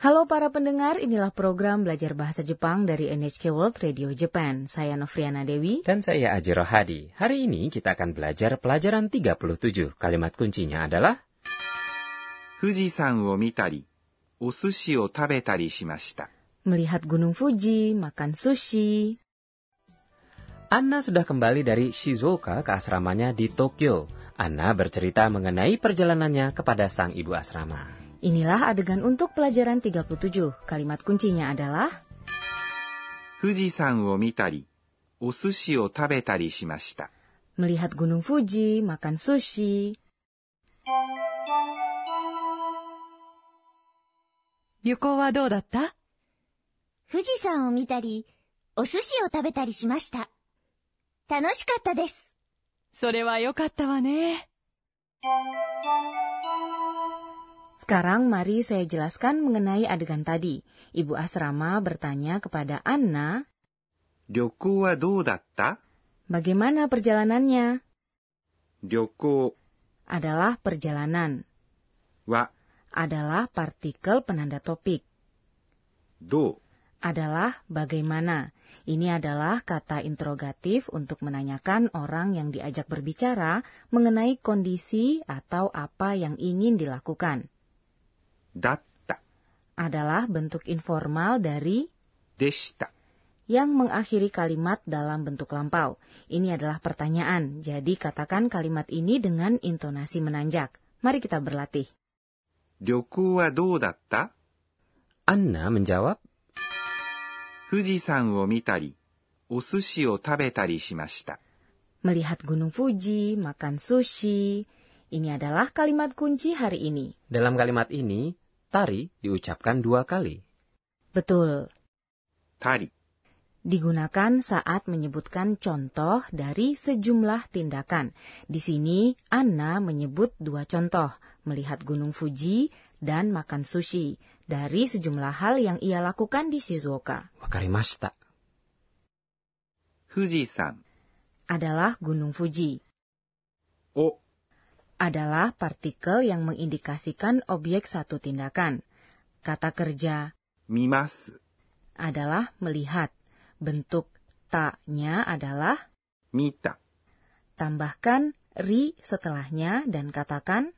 Halo para pendengar, inilah program belajar bahasa Jepang dari NHK World Radio Japan. Saya Novriana Dewi. Dan saya Aji Rohadi. Hari ini kita akan belajar pelajaran 37. Kalimat kuncinya adalah... Fujisan wo mitari, o sushi. Melihat Gunung Fuji, makan sushi. Anna sudah kembali dari Shizuoka ke asramanya di Tokyo. Anna bercerita mengenai perjalanannya kepada sang ibu asrama. Inilah adegan untuk pelajaran 37. Kalimat kuncinya adalah 富士山を見たり、お寿司を食べたりしました。melihat Gunung Fuji, makan sushi. 旅行はどうだった富士山を見たり、お寿司を食べたりしました。楽しかったです。それは良かったわね。Sekarang mari saya jelaskan mengenai adegan tadi. Ibu asrama bertanya kepada Anna, Ryoku wa dou datta? Bagaimana perjalanannya? Ryoku adalah perjalanan. Wa adalah partikel penanda topik. Do adalah bagaimana. Ini adalah kata interrogatif untuk menanyakan orang yang diajak berbicara mengenai kondisi atau apa yang ingin dilakukan datta adalah bentuk informal dari deshita yang mengakhiri kalimat dalam bentuk lampau. Ini adalah pertanyaan, jadi katakan kalimat ini dengan intonasi menanjak. Mari kita berlatih. Ryoku wa dou datta? Anna menjawab. Fujisan wo mitari, o sushi wo tabetari shimashita. Melihat gunung Fuji, makan sushi, ini adalah kalimat kunci hari ini. Dalam kalimat ini, tari diucapkan dua kali. Betul. Tari. Digunakan saat menyebutkan contoh dari sejumlah tindakan. Di sini, Anna menyebut dua contoh, melihat Gunung Fuji dan makan sushi, dari sejumlah hal yang ia lakukan di Shizuoka. Wakarimashita. Fuji-san adalah Gunung Fuji. O adalah partikel yang mengindikasikan objek satu tindakan. Kata kerja mimas adalah melihat. Bentuk ta-nya adalah mita. Tambahkan ri setelahnya dan katakan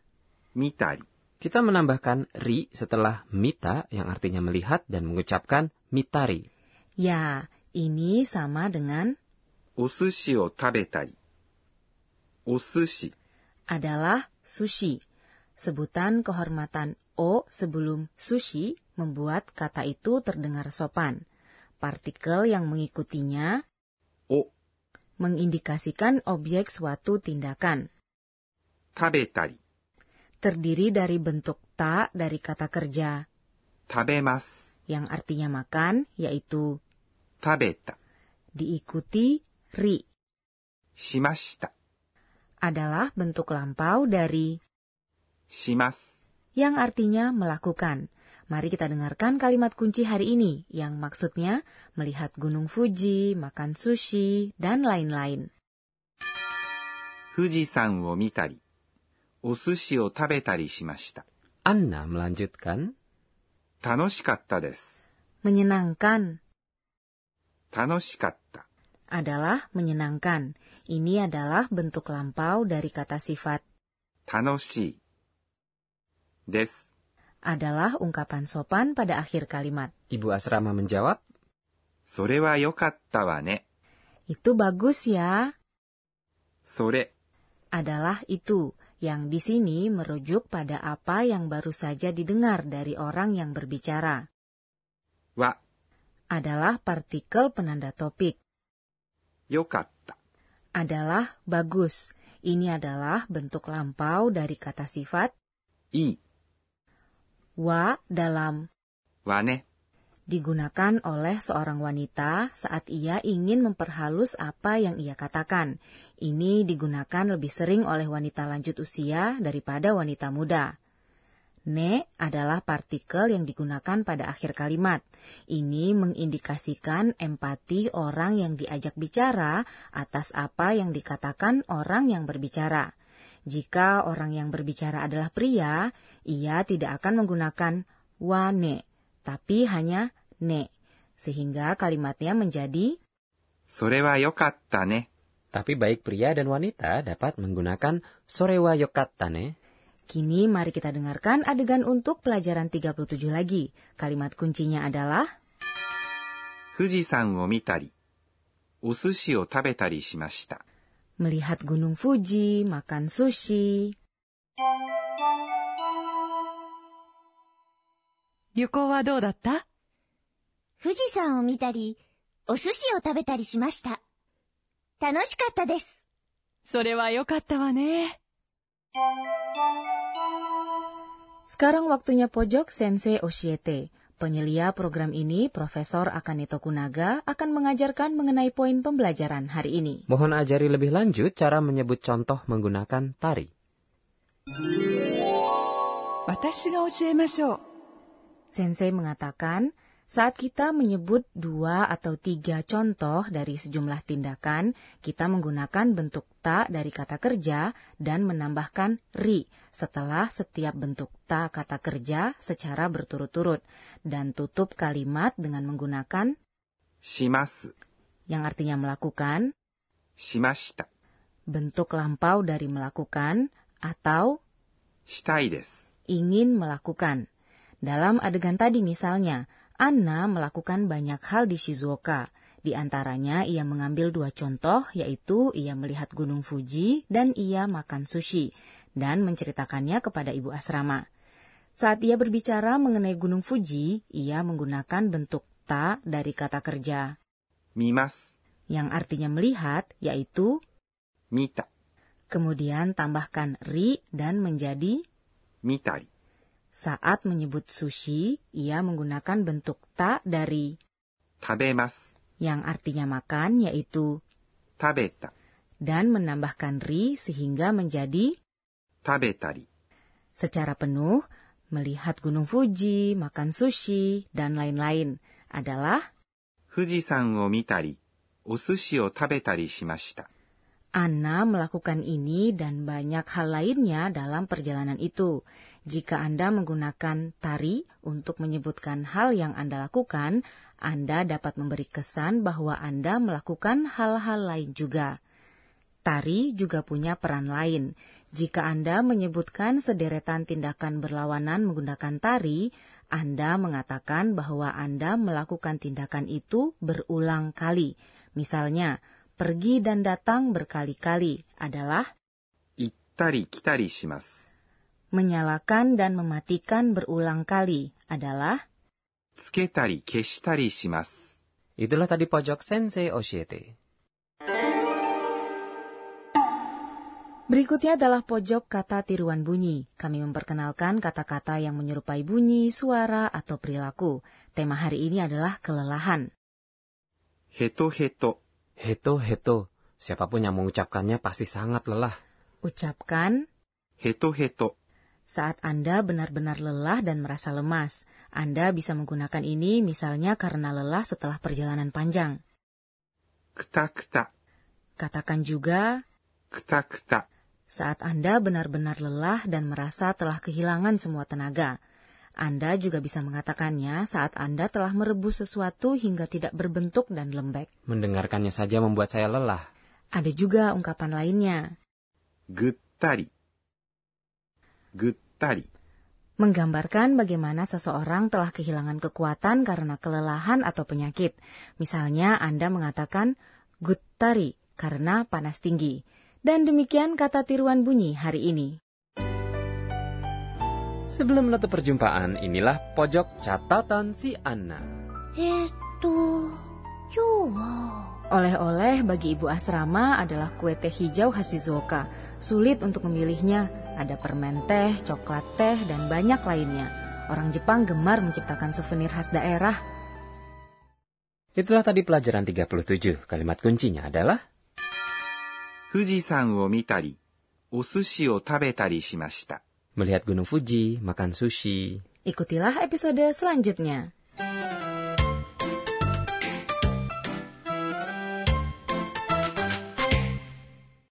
mitari. Kita menambahkan ri setelah mita yang artinya melihat dan mengucapkan mitari. Ya, ini sama dengan o sushi o tabetari. O adalah sushi. Sebutan kehormatan o sebelum sushi membuat kata itu terdengar sopan. Partikel yang mengikutinya o. mengindikasikan objek suatu tindakan. Tabetari terdiri dari bentuk ta dari kata kerja. Tabemas. Yang artinya makan yaitu tabeta. diikuti ri. Shimashita adalah bentuk lampau dari shimas yang artinya melakukan. Mari kita dengarkan kalimat kunci hari ini yang maksudnya melihat Gunung Fuji, makan sushi, dan lain-lain. Fujisan wo mitari, o sushi wo tabetari shimashita. Anna melanjutkan, Tanoshikatta desu. Menyenangkan. Tanoshikatta adalah menyenangkan. Ini adalah bentuk lampau dari kata sifat. Tanoshi des adalah ungkapan sopan pada akhir kalimat. Ibu asrama menjawab, Sore wa yokatta wa ne. Itu bagus ya. Sore adalah itu, yang di sini merujuk pada apa yang baru saja didengar dari orang yang berbicara. Wa adalah partikel penanda topik yokatta adalah bagus. Ini adalah bentuk lampau dari kata sifat i. Wa dalam wane digunakan oleh seorang wanita saat ia ingin memperhalus apa yang ia katakan. Ini digunakan lebih sering oleh wanita lanjut usia daripada wanita muda. Ne adalah partikel yang digunakan pada akhir kalimat. Ini mengindikasikan empati orang yang diajak bicara atas apa yang dikatakan orang yang berbicara. Jika orang yang berbicara adalah pria, ia tidak akan menggunakan wane, tapi hanya ne, sehingga kalimatnya menjadi sore wa yokatta ne. Tapi baik pria dan wanita dapat menggunakan sore wa yokatta ne Kini mari kita dengarkan adegan untuk pelajaran 37 lagi. Kalimat kuncinya adalah 富士山を見たり、お寿司を食べたりしました。 melihat gunung Fuji, makan sushi. 旅行はどうだった富士山を見たり、お寿司を食べたりしました。楽しかったです。それはよかったわね。 sekarang waktunya pojok Sensei Oshiete. Penyelia program ini, Profesor Akane Kunaga, akan mengajarkan mengenai poin pembelajaran hari ini. Mohon ajari lebih lanjut cara menyebut contoh menggunakan tari. Sensei mengatakan, saat kita menyebut dua atau tiga contoh dari sejumlah tindakan, kita menggunakan bentuk ta dari kata kerja dan menambahkan ri setelah setiap bentuk ta kata kerja secara berturut-turut dan tutup kalimat dengan menggunakan shimasu yang artinya melakukan shimashita. Bentuk lampau dari melakukan atau shitai ingin melakukan. Dalam adegan tadi misalnya, Anna melakukan banyak hal di Shizuoka. Di antaranya ia mengambil dua contoh, yaitu ia melihat Gunung Fuji dan ia makan sushi, dan menceritakannya kepada ibu asrama. Saat ia berbicara mengenai Gunung Fuji, ia menggunakan bentuk ta dari kata kerja mimas, yang artinya melihat, yaitu mita. Kemudian tambahkan ri dan menjadi mitari. Saat menyebut sushi, ia menggunakan bentuk ta dari tabemas yang artinya makan yaitu tabeta dan menambahkan ri sehingga menjadi tabetari. Secara penuh, melihat Gunung Fuji, makan sushi, dan lain-lain adalah Fujisan o mitari, o sushi o tabetari shimashita. Anna melakukan ini dan banyak hal lainnya dalam perjalanan itu. Jika Anda menggunakan tari untuk menyebutkan hal yang Anda lakukan, Anda dapat memberi kesan bahwa Anda melakukan hal-hal lain juga. Tari juga punya peran lain. Jika Anda menyebutkan sederetan tindakan berlawanan menggunakan tari, Anda mengatakan bahwa Anda melakukan tindakan itu berulang kali. Misalnya, pergi dan datang berkali-kali adalah ittari kitari shimasu. Menyalakan dan mematikan berulang kali adalah tsuketari keshitari shimasu. Itulah tadi pojok sensei Oshiete. Berikutnya adalah pojok kata tiruan bunyi. Kami memperkenalkan kata-kata yang menyerupai bunyi, suara, atau perilaku. Tema hari ini adalah kelelahan. Heto-heto Heto, heto. Siapa pun yang mengucapkannya pasti sangat lelah. Ucapkan heto, heto. Saat Anda benar-benar lelah dan merasa lemas, Anda bisa menggunakan ini misalnya karena lelah setelah perjalanan panjang. Kta, kta. Katakan juga Kta, kta. Saat Anda benar-benar lelah dan merasa telah kehilangan semua tenaga, anda juga bisa mengatakannya saat Anda telah merebus sesuatu hingga tidak berbentuk dan lembek. Mendengarkannya saja membuat saya lelah. Ada juga ungkapan lainnya. Getari. Getari. Menggambarkan bagaimana seseorang telah kehilangan kekuatan karena kelelahan atau penyakit. Misalnya Anda mengatakan getari karena panas tinggi. Dan demikian kata tiruan bunyi hari ini. Sebelum menutup perjumpaan, inilah pojok catatan si Anna. Itu Yuwo. Oleh-oleh bagi ibu asrama adalah kue teh hijau khas Shizuoka. Sulit untuk memilihnya. Ada permen teh, coklat teh, dan banyak lainnya. Orang Jepang gemar menciptakan souvenir khas daerah. Itulah tadi pelajaran 37. Kalimat kuncinya adalah Fujisan wo mitari, o sushi wo tabetari shimashita melihat Gunung Fuji, makan sushi. Ikutilah episode selanjutnya.